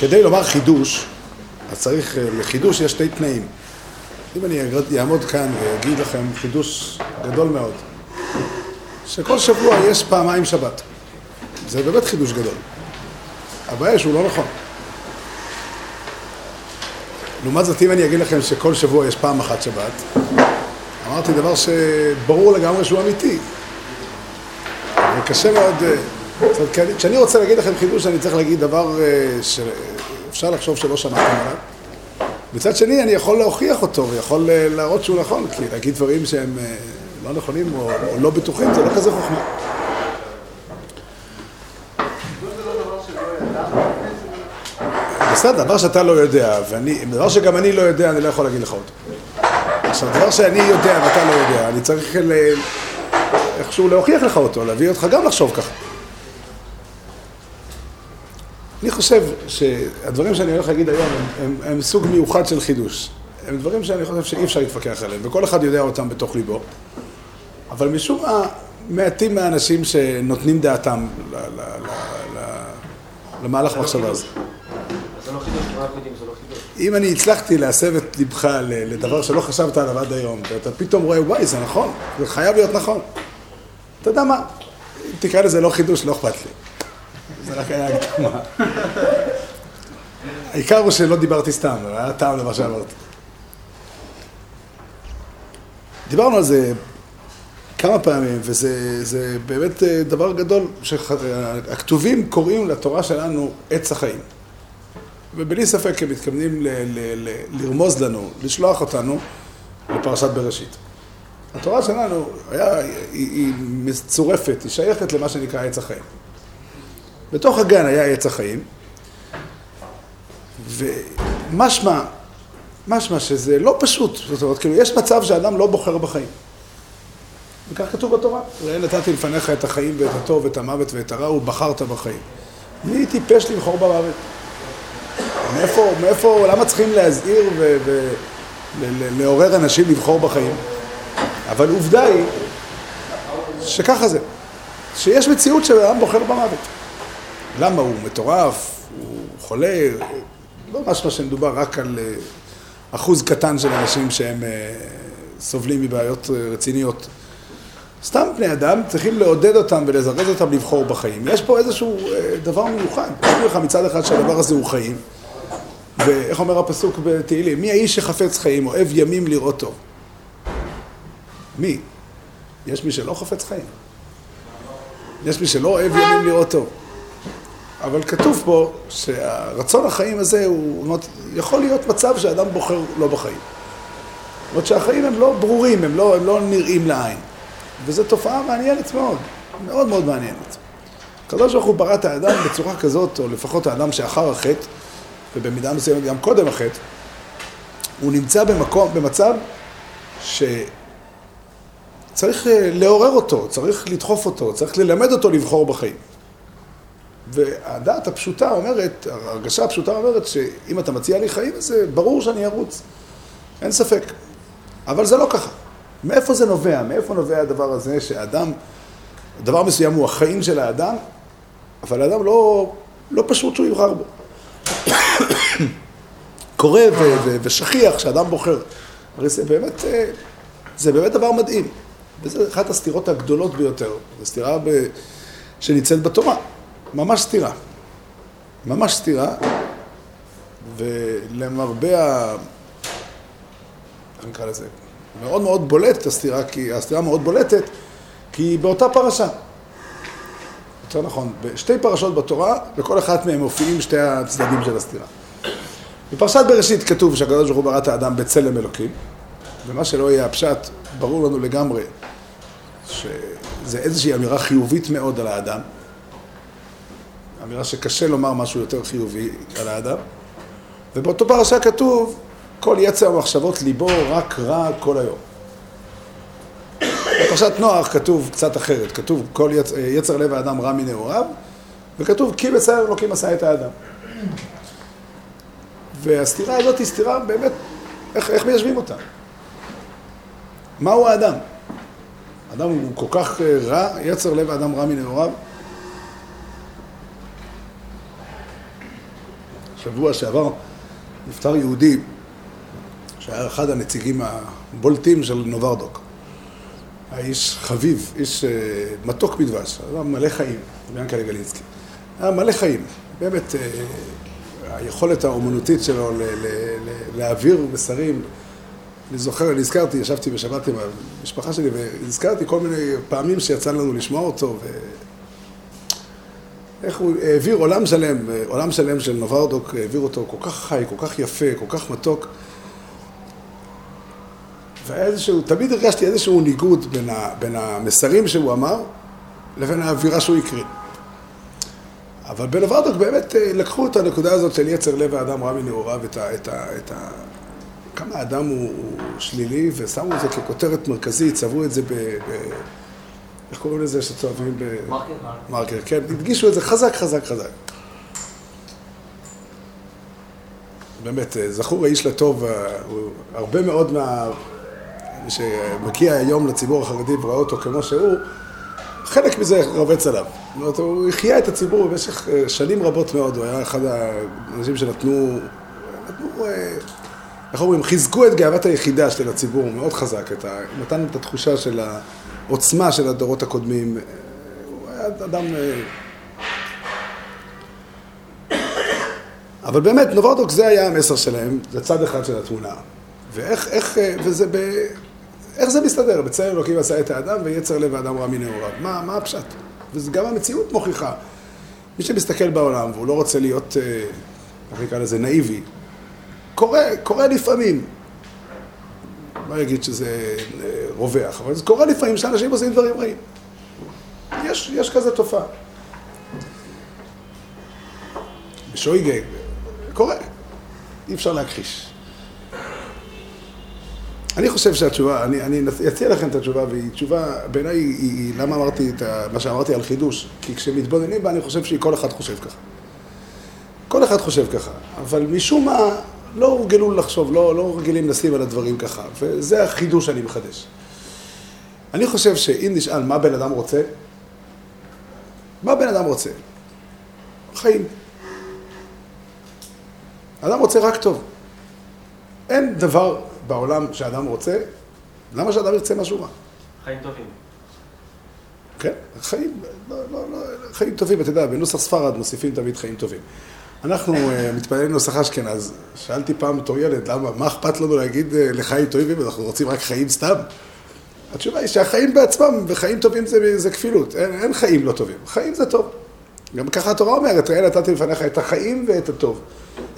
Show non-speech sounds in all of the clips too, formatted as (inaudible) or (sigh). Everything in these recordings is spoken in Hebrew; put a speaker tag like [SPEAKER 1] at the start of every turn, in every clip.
[SPEAKER 1] כדי לומר חידוש, אז צריך, אה, לחידוש יש שתי תנאים. אם אני אעמוד כאן ואגיד לכם חידוש גדול מאוד, שכל שבוע יש פעמיים שבת. זה באמת חידוש גדול. הבעיה שהוא לא נכון. לעומת זאת, אם אני אגיד לכם שכל שבוע יש פעם אחת שבת, אמרתי דבר שברור לגמרי שהוא אמיתי. וקשה מאוד... אה, כשאני רוצה להגיד לכם חידוש, אני צריך להגיד דבר אה, שאפשר לחשוב שלא שמעתם עליו. מצד שני, אני יכול להוכיח אותו ויכול אה, להראות שהוא נכון, כי להגיד דברים שהם לא נכונים או, או לא בטוחים, זה לא כזה חוכמה. בסדר, דבר שאתה לא יודע, ואני, דבר שגם אני לא יודע, אני לא יכול להגיד לך אותו. עכשיו, דבר שאני יודע ואתה לא יודע, אני צריך ל... איכשהו להוכיח לך אותו, להביא אותך גם לחשוב ככה. אני חושב שהדברים שאני הולך להגיד היום הם, הם, הם סוג מיוחד של חידוש. הם דברים שאני חושב שאי אפשר להתווכח עליהם, וכל אחד יודע אותם בתוך ליבו. אבל משום מה, מעטים מהאנשים שנותנים דעתם למהלך הזה.
[SPEAKER 2] לא חידוש, מה אנחנו יודעים, זה לא חידוש.
[SPEAKER 1] אם אני הצלחתי להסב את ליבך לדבר שלא חשבת עליו עד היום, ואתה פתאום רואה, וואי, זה נכון, זה חייב להיות נכון. אתה יודע מה, אם תקרא לזה לא חידוש, לא אכפת לי. זה רק היה הקדמה. העיקר הוא שלא דיברתי סתם, היה טעם למה שאמרתי. דיברנו על זה כמה פעמים, וזה זה באמת אה, דבר גדול, שהכתובים קוראים לתורה שלנו עץ החיים. ובלי ספק הם מתכוונים ל- ל- ל- לרמוז לנו, לשלוח אותנו לפרשת בראשית. התורה שלנו היה, היא, היא מצורפת, היא שייכת למה שנקרא עץ החיים. בתוך הגן היה עץ החיים, ומשמע, משמע שזה לא פשוט, זאת אומרת, כאילו, יש מצב שאדם לא בוחר בחיים. וכך כתוב בתורה, ראה נתתי לפניך את החיים ואת הטוב ואת המוות ואת הרע ובחרת בחיים. מי טיפש לבחור במוות? מאיפה, מאיפה, למה צריכים להזהיר ולעורר אנשים לבחור בחיים? אבל עובדה היא שככה זה, שיש מציאות שבן בוחר במוות. למה? הוא מטורף, הוא חולה, לא משמע שמדובר רק על אה, אחוז קטן של אנשים שהם אה, סובלים מבעיות אה, רציניות. סתם בני אדם צריכים לעודד אותם ולזרז אותם לבחור בחיים. יש פה איזשהו אה, דבר מיוחד. אומר לך מצד אחד שהדבר הזה הוא חיים, ואיך אומר הפסוק בתהילים? מי האיש שחפץ חיים, אוהב ימים לראות טוב? מי? יש מי שלא חפץ חיים. יש מי שלא אוהב ימים לראות טוב. אבל כתוב פה שהרצון החיים הזה הוא, יכול להיות מצב שאדם בוחר לא בחיים. זאת אומרת שהחיים הם לא ברורים, הם לא, הם לא נראים לעין. וזו תופעה מעניינת מאוד, מאוד מאוד מעניינת. הקדוש ברוך הוא ברא את האדם בצורה כזאת, או לפחות האדם שאחר החטא, ובמידה מסוימת גם קודם החטא, הוא נמצא במקום, במצב שצריך אה, לעורר אותו, צריך לדחוף אותו, צריך ללמד אותו לבחור בחיים. והדעת הפשוטה אומרת, ההרגשה הפשוטה אומרת שאם אתה מציע לי חיים, זה ברור שאני ארוץ, אין ספק. אבל זה לא ככה. מאיפה זה נובע? מאיפה נובע הדבר הזה שאדם, דבר מסוים הוא החיים של האדם, אבל האדם לא, לא פשוט שהוא יבחר בו. קורה ו- ו- ושכיח שאדם בוחר. הרי זה באמת, אה, זה באמת דבר מדהים. וזו אחת הסתירות הגדולות ביותר. זו סתירה ב... שניצלת בתורה. ממש סתירה. ממש סתירה. ולמרבה ה... איך נקרא לזה? מאוד מאוד בולטת הסתירה, כי הסתירה מאוד בולטת, כי היא באותה פרשה. יותר נכון, בשתי פרשות בתורה, בכל אחת מהן מופיעים שתי הצדדים של הסתירה. בפרשת בראשית כתוב שהקדוש ברוך הוא ברא את האדם בצלם אלוקים, ומה שלא יהיה הפשט, ברור לנו לגמרי שזה איזושהי אמירה חיובית מאוד על האדם, אמירה שקשה לומר משהו יותר חיובי על האדם, ובאותו פרשה כתוב כל יצר המחשבות ליבו רק רע כל היום. בפרשת נוח כתוב קצת אחרת, כתוב כל יצ... יצר לב האדם רע מנעוריו, וכתוב כי בצער אלוקים עשה את האדם. והסתירה הזאת היא סתירה באמת, איך, איך מיישבים אותה? מהו האדם? האדם הוא כל כך אה, רע, יצר לב האדם רע מנעוריו. שבוע שעבר נפטר יהודי שהיה אחד הנציגים הבולטים של נוברדוק. האיש חביב, איש אה, מתוק בדבש, היה מלא חיים, ביאנקלה גלינסקי. היה מלא חיים, באמת, אה, היכולת האומנותית שלו ל- ל- ל- להעביר מסרים. אני זוכר, אני הזכרתי, ישבתי בשבת עם המשפחה שלי והזכרתי כל מיני פעמים שיצא לנו לשמוע אותו ו... איך הוא העביר עולם שלם, עולם שלם של נוברדוק, העביר אותו כל כך חי, כל כך יפה, כל כך מתוק. והיה איזשהו, תמיד הרגשתי איזשהו ניגוד בין, ה, בין המסרים שהוא אמר לבין האווירה שהוא הקריא. אבל בנוברדוק באמת אה, לקחו את הנקודה הזאת של יצר לב האדם רע מנעוריו, את ה... את ה, את ה כמה האדם הוא, הוא שלילי, ושמו את זה ככותרת מרכזית, צבעו את זה ב... ב איך קוראים לזה שצועבים ב...
[SPEAKER 2] מרקר?
[SPEAKER 1] מרקר, כן, הדגישו את זה חזק, חזק, חזק. באמת, אה, זכור האיש לטוב, אה, הרבה מאוד מה... שמגיע היום לציבור החרדי ורואה אותו כמו שהוא, חלק מזה רובץ עליו. זאת אומרת, הוא החיה את הציבור במשך אה, שנים רבות מאוד, הוא היה אחד האנשים שנתנו, נתנו, איך אומרים, חיזקו את גאוות היחידה של הציבור מאוד חזק, את ה... נתן את התחושה של העוצמה של הדורות הקודמים. הוא היה אדם... אבל באמת, נוברדוק זה היה המסר שלהם, זה צד אחד של התמונה. ואיך, איך, וזה ב... איך זה מסתדר? בצלם אלוקים עשה את האדם ויצר לב האדם רע מנעוריו. מה, מה הפשט? וגם המציאות מוכיחה. מי שמסתכל בעולם והוא לא רוצה להיות, איך נקרא לזה, נאיבי, קורה, קורה לפעמים. לא אגיד שזה רווח, אבל זה קורה לפעמים שאנשים עושים דברים רעים. יש, יש כזה תופעה. בשויגה, קורה, אי אפשר להכחיש. אני חושב שהתשובה, אני, אני אציע לכם את התשובה, והיא תשובה, בעיניי היא, היא, למה אמרתי את ה, מה שאמרתי על חידוש? כי כשמתבוננים בה, אני חושב שכל אחד חושב ככה. כל אחד חושב ככה, אבל משום מה, לא הורגלו לחשוב, לא, לא רגילים לשים על הדברים ככה, וזה החידוש שאני מחדש. אני חושב שאם נשאל מה בן אדם רוצה, מה בן אדם רוצה? חיים. אדם רוצה רק טוב. אין דבר בעולם שאדם רוצה, למה שאדם ירצה משהו רע?
[SPEAKER 2] חיים טובים.
[SPEAKER 1] כן, חיים, לא, לא, לא, חיים טובים, אתה יודע, בנוסח ספרד מוסיפים תמיד חיים טובים. אנחנו uh, מתפללים נוסח אשכנז, שאלתי פעם בתור ילד, למה, מה אכפת לנו להגיד uh, לחיים טובים, אנחנו רוצים רק חיים סתם? התשובה היא שהחיים בעצמם, וחיים טובים זה, זה כפילות, אין, אין חיים לא טובים, חיים זה טוב. גם ככה התורה אומרת, ראה נתתי לפניך את החיים ואת הטוב,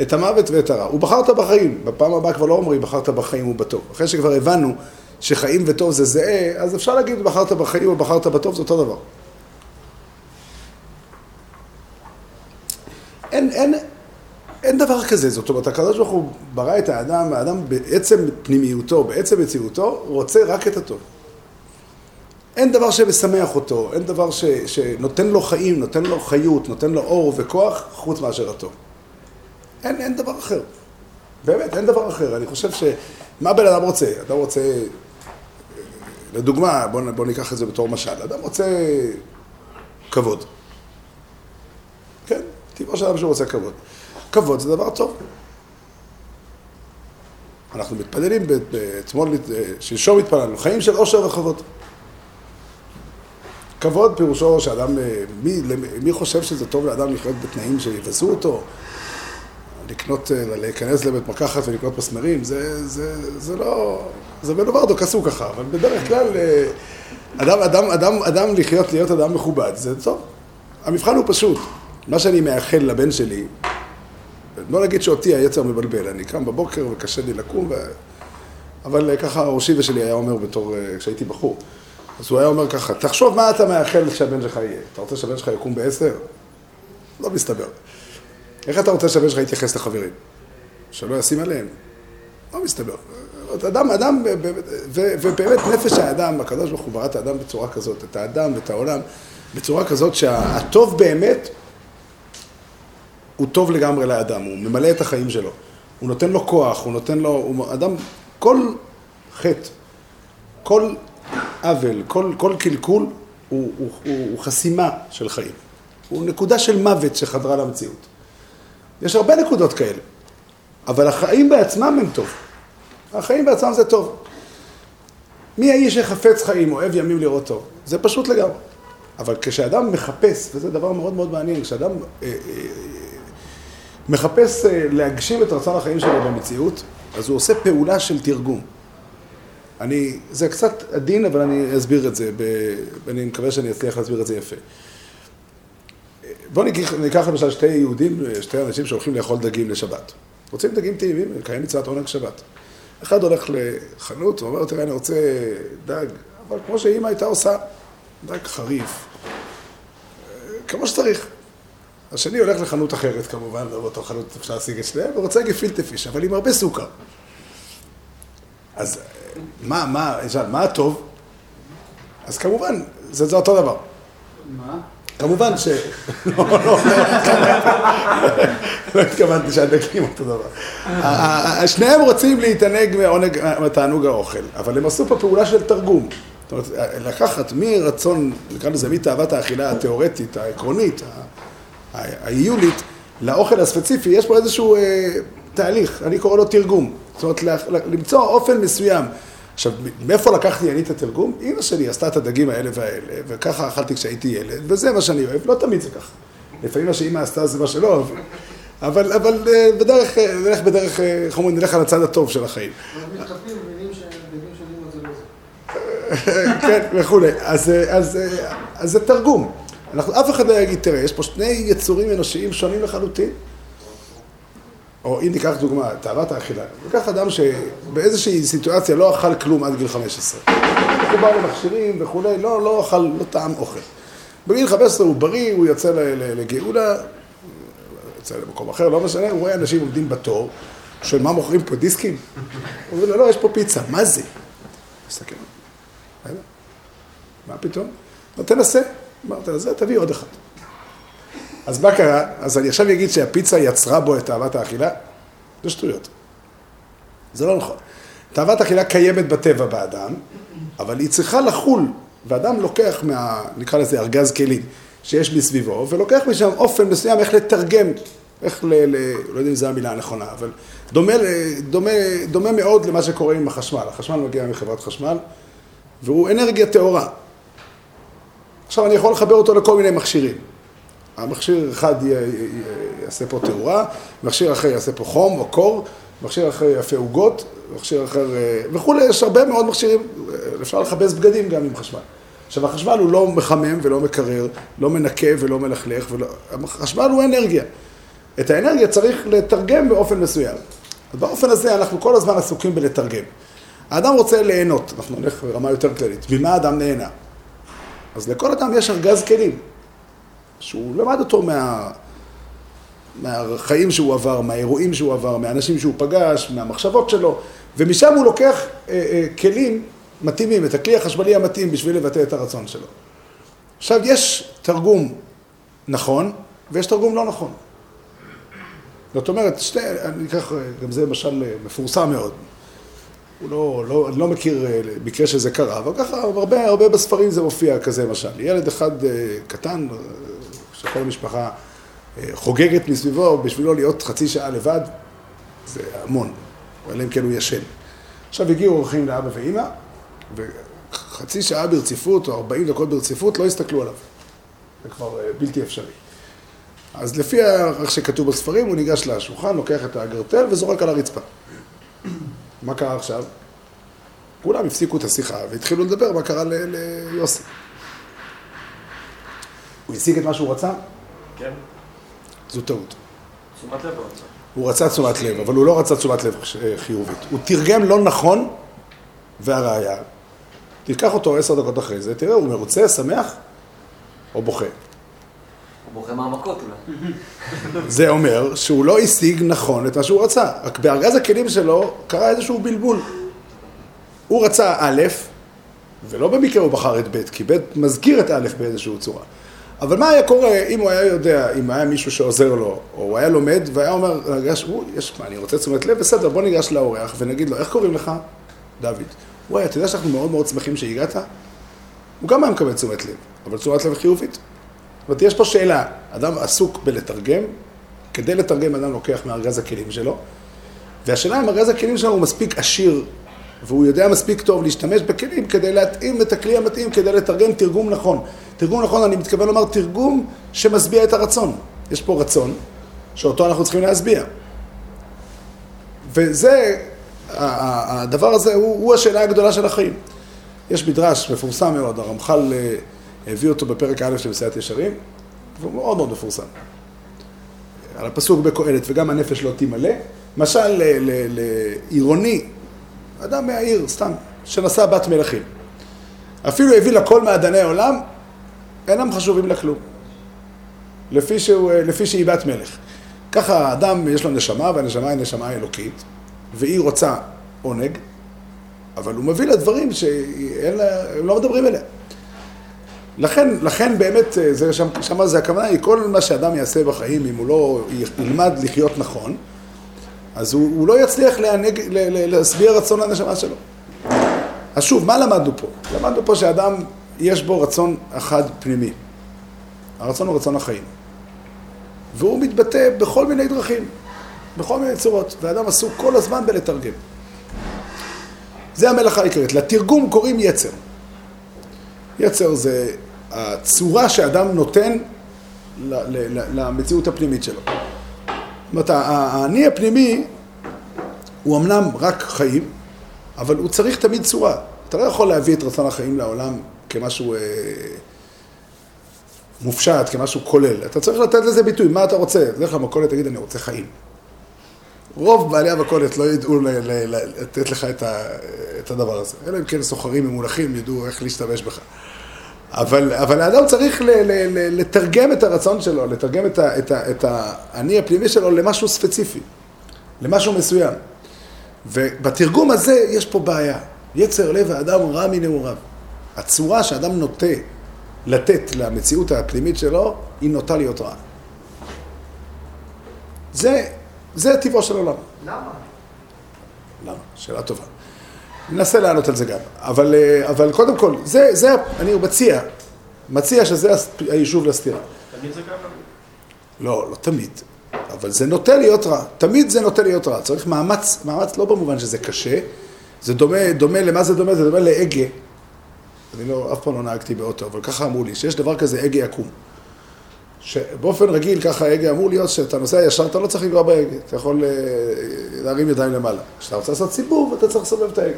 [SPEAKER 1] את המוות ואת הרע. ובחרת בחיים, בפעם הבאה כבר לא אומרים בחרת בחיים ובטוב. אחרי שכבר הבנו שחיים וטוב זה זהה, אז אפשר להגיד בחרת בחיים או בחרת בטוב, זה אותו דבר. אין, אין, אין דבר כזה, זאת אומרת, הקדוש ברוך הוא ברא את האדם, האדם בעצם פנימיותו, בעצם מציאותו, רוצה רק את הטוב. אין דבר שמשמח אותו, אין דבר ש, שנותן לו חיים, נותן לו חיות, נותן לו אור וכוח, חוץ מאשר הטוב. אין, אין דבר אחר. באמת, אין דבר אחר. אני חושב ש... מה בן אדם רוצה? אדם רוצה... לדוגמה, בואו בוא ניקח את זה בתור משל. אדם רוצה כבוד. כן, טבעו של אדם שהוא רוצה כבוד. כבוד זה דבר טוב. אנחנו מתפללים, אתמול, שלשום התפללנו, חיים של עושר וכבוד. כבוד פירושו שאדם, מי, מי חושב שזה טוב לאדם לחיות בתנאים שיבזו אותו? לקנות, להיכנס לבית מרקחת ולקנות מסמרים, זה, זה, זה לא, זה בנוברדוק עשו ככה, אבל בדרך כלל אדם, אדם, אדם, אדם לחיות, להיות אדם מכובד, זה טוב. המבחן הוא פשוט. מה שאני מאחל לבן שלי, לא נגיד שאותי היצר מבלבל, אני קם בבוקר וקשה לי לקום, ו... אבל ככה ראשי שלי היה אומר בתור, כשהייתי בחור. אז הוא היה אומר ככה, תחשוב מה אתה מאחל שהבן שלך יהיה. אתה רוצה שהבן שלך יקום בעשר? לא מסתבר. איך אתה רוצה שהבן שלך יתייחס לחברים? שלא ישים עליהם? לא מסתבר. אדם, אדם, ובאמת נפש האדם, הקדוש ברוך הוא ברא את האדם בצורה כזאת, את האדם ואת העולם, בצורה כזאת שהטוב באמת הוא טוב לגמרי לאדם, הוא ממלא את החיים שלו. הוא נותן לו כוח, הוא נותן לו, הוא אדם, כל חטא, כל עוול, כל, כל קלקול הוא, הוא, הוא, הוא חסימה של חיים. הוא נקודה של מוות שחדרה למציאות. יש הרבה נקודות כאלה, אבל החיים בעצמם הם טוב. החיים בעצמם זה טוב. מי האיש שחפץ חיים, אוהב ימים לראות טוב? זה פשוט לגמרי. אבל כשאדם מחפש, וזה דבר מאוד מאוד מעניין, כשאדם אה, אה, מחפש אה, להגשים את רצון החיים שלו במציאות, אז הוא עושה פעולה של תרגום. אני, זה קצת עדין, אבל אני אסביר את זה, ב, אני מקווה שאני אצליח להסביר את זה יפה. בואו ניקח, ניקח למשל שתי יהודים, שתי אנשים שהולכים לאכול דגים לשבת. רוצים דגים טעימים, לקיים מצוות עונג שבת. אחד הולך לחנות ואומר, תראה, אני רוצה דג, אבל כמו שאימא הייתה עושה, דג חריף, כמו שצריך. השני הולך לחנות אחרת כמובן, לא באותו חנות אפשר להשיג את שניהם, ורוצה גפילטה פיש, אבל עם הרבה סוכר. אז מה, מה, מה הטוב? אז כמובן, זה, זה אותו דבר.
[SPEAKER 3] מה?
[SPEAKER 1] כמובן ש... (laughs) לא, לא, לא התכוונתי שהדגים אותו דבר. שניהם רוצים להתענג מתענוג האוכל, אבל הם עשו פה פעולה של תרגום. זאת אומרת, לקחת מרצון, נקרא לזה, מתאוות האכילה התיאורטית, העקרונית, העיונית, לאוכל הספציפי, יש פה איזשהו אה, תהליך, אני קורא לו תרגום. זאת אומרת, למצוא אופן מסוים. עכשיו, מאיפה לקחתי אני את התרגום? אמא שלי עשתה את הדגים האלה והאלה, וככה אכלתי כשהייתי ילד, וזה מה שאני אוהב, לא תמיד זה ככה. לפעמים מה שאמא עשתה זה מה שלא אוהב, אבל, אבל אה, בדרך, אה, נלך בדרך, אה, איך אומרים, נלך על הצד הטוב של החיים. (laughs) כן, וכולי. אז, אז, אז זה תרגום. אנחנו, אף אחד לא יגיד, תראה, יש פה שני יצורים אנושיים שונים לחלוטין. או אם ניקח דוגמה, תאוות האכילה. ניקח אדם שבאיזושהי סיטואציה לא אכל כלום עד גיל 15. הוא בא למכשירים וכולי, לא, לא אכל, לא טעם אוכל. בגיל 15 הוא בריא, הוא יוצא לגאולה, יוצא למקום אחר, לא משנה, הוא רואה אנשים עומדים בתור, שואל, מה מוכרים פה, דיסקים? (laughs) הוא אומר לו, לא, יש פה פיצה, מה זה? מסתכל, מה פתאום? לא, תנסה. אמרת, זה, תביא עוד אחד. אז מה קרה? אז אני עכשיו אגיד שהפיצה יצרה בו את תאוות האכילה? זה שטויות. זה לא נכון. תאוות האכילה קיימת בטבע באדם, אבל היא צריכה לחול, ואדם לוקח מה... נקרא לזה ארגז כלים שיש מסביבו, ולוקח משם אופן מסוים איך לתרגם, איך ל... ל לא יודע אם זו המילה הנכונה, אבל דומה, דומה, דומה מאוד למה שקורה עם החשמל. החשמל מגיע מחברת חשמל, והוא אנרגיה טהורה. עכשיו אני יכול לחבר אותו לכל מיני מכשירים. המכשיר אחד יעשה פה תאורה, מכשיר אחר יעשה פה חום או קור, מכשיר אחר יעשה עוגות, מכשיר אחר אה, וכולי, יש הרבה מאוד מכשירים, אפשר לכבס בגדים גם עם חשמל. עכשיו החשמל הוא לא מחמם ולא מקרר, לא מנקה ולא מלכלך, ולא... החשמל הוא אנרגיה. את האנרגיה צריך לתרגם באופן מסוים. אז באופן הזה אנחנו כל הזמן עסוקים בלתרגם. האדם רוצה ליהנות, אנחנו נלך ברמה יותר כללית. ממה האדם נהנה? אז לכל אדם יש ארגז כלים. שהוא למד אותו מה... מהחיים שהוא עבר, מהאירועים שהוא עבר, מהאנשים שהוא פגש, מהמחשבות שלו, ומשם הוא לוקח אה, אה, כלים מתאימים, את הכלי החשמלי המתאים בשביל לבטא את הרצון שלו. עכשיו, יש תרגום נכון, ויש תרגום לא נכון. זאת אומרת, שתי, אני אקח, גם זה למשל מפורסם מאוד. הוא לא, לא, אני לא מכיר אה, מקרה שזה קרה, אבל ככה הרבה, הרבה בספרים זה מופיע כזה משל. ילד אחד אה, קטן, שכל המשפחה אה, חוגגת מסביבו, בשבילו להיות חצי שעה לבד, זה המון, אלא אם כן הוא ישן. עכשיו הגיעו אורחים לאבא ואימא, וחצי שעה ברציפות, או ארבעים דקות ברציפות, לא הסתכלו עליו. זה כבר אה, בלתי אפשרי. אז לפי איך שכתוב בספרים, הוא ניגש לשולחן, לוקח את האגרטל וזורק על הרצפה. מה קרה עכשיו? כולם הפסיקו את השיחה והתחילו לדבר מה קרה ליוסי. הוא השיג את מה שהוא רצה?
[SPEAKER 2] כן.
[SPEAKER 1] זו טעות.
[SPEAKER 2] תשומת לב הוא רצה.
[SPEAKER 1] הוא רצה תשומת לב, אבל הוא לא רצה תשומת לב חיובית. הוא תרגם לא נכון, והראיה, תיקח אותו עשר דקות אחרי זה, תראה, הוא מרוצה, שמח, או בוכה.
[SPEAKER 2] הוא בוכה מהמכות אולי. (laughs)
[SPEAKER 1] זה אומר שהוא לא השיג נכון את מה שהוא רצה, רק בארגז הכלים שלו קרה איזשהו בלבול. הוא רצה א', ולא במקרה הוא בחר את ב', כי ב' מזכיר את א' באיזושהי צורה. אבל מה היה קורה אם הוא היה יודע, אם היה מישהו שעוזר לו, או הוא היה לומד והיה אומר, הוא, יש, מה, אני רוצה תשומת לב, בסדר, בוא ניגש לאורח ונגיד לו, איך קוראים לך? דוד. וואי, אתה יודע שאנחנו מאוד מאוד שמחים שהגעת? הוא גם היה מקבל תשומת לב, אבל תשומת לב חיובית. זאת אומרת, יש פה שאלה, אדם עסוק בלתרגם, כדי לתרגם אדם לוקח מארגז הכלים שלו, והשאלה אם ארגז הכלים שלו הוא מספיק עשיר, והוא יודע מספיק טוב להשתמש בכלים כדי להתאים את הכלי המתאים, כדי לתרגם תרגום נכון. תרגום נכון, אני מתכוון לומר תרגום שמשביע את הרצון. יש פה רצון, שאותו אנחנו צריכים להשביע. וזה, הדבר הזה הוא, הוא השאלה הגדולה של החיים. יש מדרש מפורסם מאוד, הרמח"ל אה, הביא אותו בפרק א' של מסעיית ישרים, והוא מאוד מאוד מפורסם. על הפסוק בקהלת, וגם הנפש לא תימלא. משל לעירוני, אדם מהעיר, סתם, שנשא בת מלכים. אפילו הביא לה כל מעדני העולם, אינם חשובים לה כלום. לפי, שהוא, לפי שהיא בת מלך. ככה האדם יש לו נשמה, והנשמה היא נשמה אלוקית, והיא רוצה עונג, אבל הוא מביא לה דברים שהם לא מדברים אליה. לכן, לכן באמת, זה, שם, שם זה הכוונה היא, כל מה שאדם יעשה בחיים, אם הוא לא ילמד לחיות נכון, אז הוא, הוא לא יצליח לענג, להשביע רצון לנשמה שלו. אז שוב, מה למדנו פה? למדנו פה שאדם, יש בו רצון אחד פנימי. הרצון הוא רצון החיים. והוא מתבטא בכל מיני דרכים, בכל מיני צורות, ואדם עסוק כל הזמן בלתרגם. זה המלאכה העיקרית. לתרגום קוראים יצר. יצר זה הצורה שאדם נותן למציאות הפנימית שלו. זאת אומרת, האני הפנימי הוא אמנם רק חיים, אבל הוא צריך תמיד צורה. אתה לא יכול להביא את רצון החיים לעולם כמשהו אה, מופשט, כמשהו כולל. אתה צריך לתת לזה ביטוי, מה אתה רוצה? לך למכולת, תגיד, אני רוצה חיים. רוב בעלי המכולת לא ידעו לתת לך את, הדבר הזה. אלא אם כן סוחרים ממולכים ידעו איך להשתמש בך. אבל, אבל האדם צריך ל, ל, ל, לתרגם את הרצון שלו, לתרגם את, ה, את, ה, את האני הפנימי שלו למשהו ספציפי, למשהו מסוים. ובתרגום הזה יש פה בעיה. יצר לב האדם רע מנעוריו. הצורה שאדם נוטה לתת למציאות הפנימית שלו, היא נוטה להיות רעה. זה, זה טבעו של עולם.
[SPEAKER 3] למה?
[SPEAKER 1] למה? שאלה טובה. ננסה לענות על זה גם. אבל, אה, אבל קודם כל, זה, זה, אני מציע, מציע שזה היישוב לסתירה.
[SPEAKER 3] תמיד זה ככה?
[SPEAKER 1] לא, לא תמיד. אבל זה נוטה להיות רע. תמיד זה נוטה להיות רע. צריך מאמץ, מאמץ לא במובן שזה קשה. זה דומה, דומה, למה זה דומה? זה דומה להגה. אני לא, אף פעם לא נהגתי באוטו, אבל ככה אמרו לי, שיש דבר כזה הגה יקום. שבאופן רגיל ככה הגה אמור להיות שאתה נוסע ישר, אתה לא צריך לגרוע בהגה, אתה יכול אה, להרים ידיים למעלה. כשאתה רוצה לעשות סיבוב, אתה צריך לסובב את ההגה.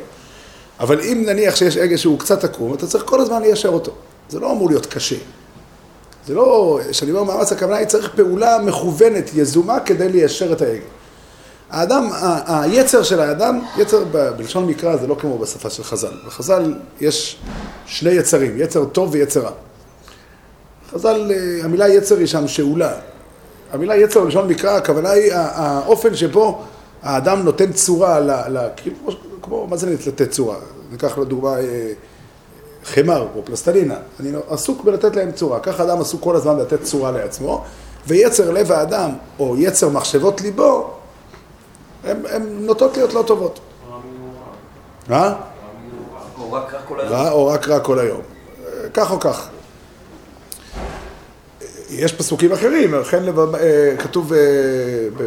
[SPEAKER 1] אבל אם נניח שיש הגה שהוא קצת עקום, אתה צריך כל הזמן ליישר אותו. זה לא אמור להיות קשה. זה לא, כשאני אומר מאמץ, הכוונה היא צריך פעולה מכוונת, יזומה, כדי ליישר את ההגה. האדם, היצר של האדם, יצר בלשון מקרא זה לא כמו בשפה של חז"ל. בחז"ל יש שני יצרים, יצר טוב ויצר רע. חז"ל, אה, המילה יצר היא שם שאולה. המילה יצר בלשון מקרא, הכוונה היא האופן שבו האדם נותן צורה, ל, ל, כאילו, כמו, מה זה לתת צורה? ניקח לדוגמה אה, חמר או פלסטלינה. אני עסוק בלתת להם צורה. ככה אדם עסוק כל הזמן לתת צורה לעצמו, ויצר לב האדם, או יצר מחשבות ליבו, הן נוטות להיות לא טובות.
[SPEAKER 2] אה? או רק רע כל היום.
[SPEAKER 1] או רק רע כל היום. כך או כך. יש פסוקים אחרים, לכן אה, כתוב, אה,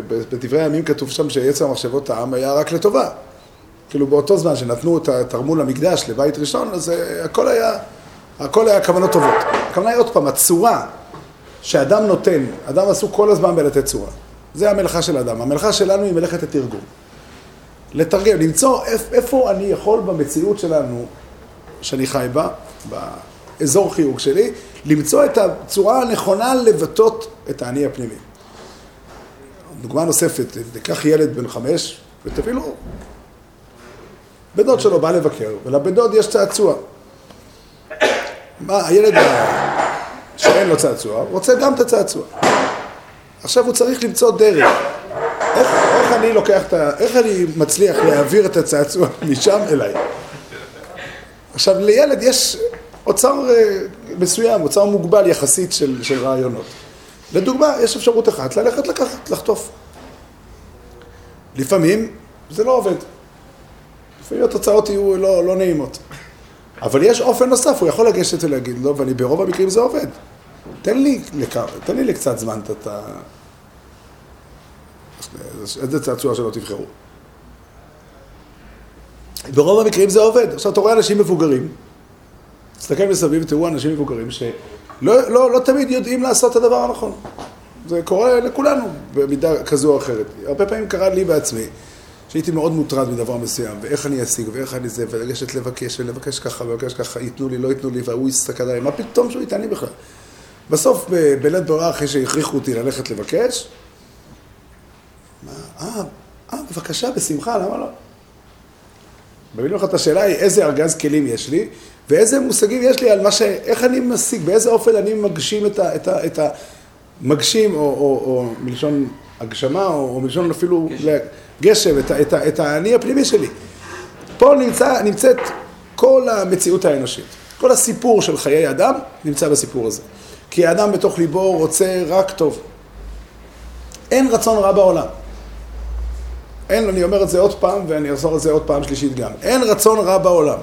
[SPEAKER 1] בדברי הימים כתוב שם שיצר מחשבות העם היה רק לטובה. כאילו באותו זמן שנתנו, תרמו למקדש, לבית ראשון, אז אה, הכל היה, הכל היה כוונות טובות. הכוונה היא עוד פעם, הצורה שאדם נותן, אדם עסוק כל הזמן בלתת צורה. זה המלאכה של האדם. המלאכה שלנו היא מלאכת התרגום. לתרגם, למצוא איפה אני יכול במציאות שלנו, שאני חי בה, באזור חיוג שלי, למצוא את הצורה הנכונה לבטאות את האני הפנימי. דוגמה נוספת, ניקח ילד בן חמש ותביא לו, בן דוד שלו בא לבקר, ולבן דוד יש צעצוע. מה, הילד שאין לו צעצוע, רוצה גם את הצעצוע. עכשיו הוא צריך למצוא דרך. איך, איך אני לוקח את ה... איך אני מצליח להעביר את הצעצוע (laughs) משם אליי? עכשיו, לילד יש אוצר אה, מסוים, אוצר מוגבל יחסית של, של רעיונות. לדוגמה, יש אפשרות אחת, ללכת לקחת, לחטוף. לפעמים זה לא עובד. לפעמים התוצאות יהיו לא, לא נעימות. אבל יש אופן נוסף, הוא יכול לגשת ולהגיד לו, ואני ברוב המקרים זה עובד. תן לי. תן לי לקצת זמן את ה... איזה צעצוע שלא תבחרו. ברוב המקרים זה עובד. עכשיו, אתה רואה אנשים מבוגרים, תסתכל מסביב ותראו אנשים מבוגרים שלא לא, לא תמיד יודעים לעשות את הדבר הנכון. זה קורה לכולנו במידה כזו או אחרת. הרבה פעמים קרה לי בעצמי, שהייתי מאוד מוטרד מדבר מסוים, ואיך אני אשיג, ואיך אני זה, ולגשת לבקש, ולבקש ככה, ולבקש ככה, ייתנו לי, לא ייתנו לי, והוא יסתכל עליי, מה פתאום שהוא ייתן לי בכלל? בסוף, בלית ברירה, אחרי שהכריחו אותי ללכת לבקש, מה, אה, אה, בבקשה, בשמחה, למה לא? לך את השאלה היא איזה ארגז כלים יש לי, ואיזה מושגים יש לי על מה ש... איך אני משיג, באיזה אופן אני מגשים את ה... את ה, את ה מגשים, או, או, או מלשון הגשמה, או, או מלשון אפילו גשם, את, את, את האני הפנימי שלי. פה נמצא, נמצאת כל המציאות האנושית. כל הסיפור של חיי אדם נמצא בסיפור הזה. כי האדם בתוך ליבו רוצה רק טוב. אין רצון רע בעולם. אין, אני אומר את זה עוד פעם, ואני אחזור את זה עוד פעם שלישית גם. אין רצון רע בעולם.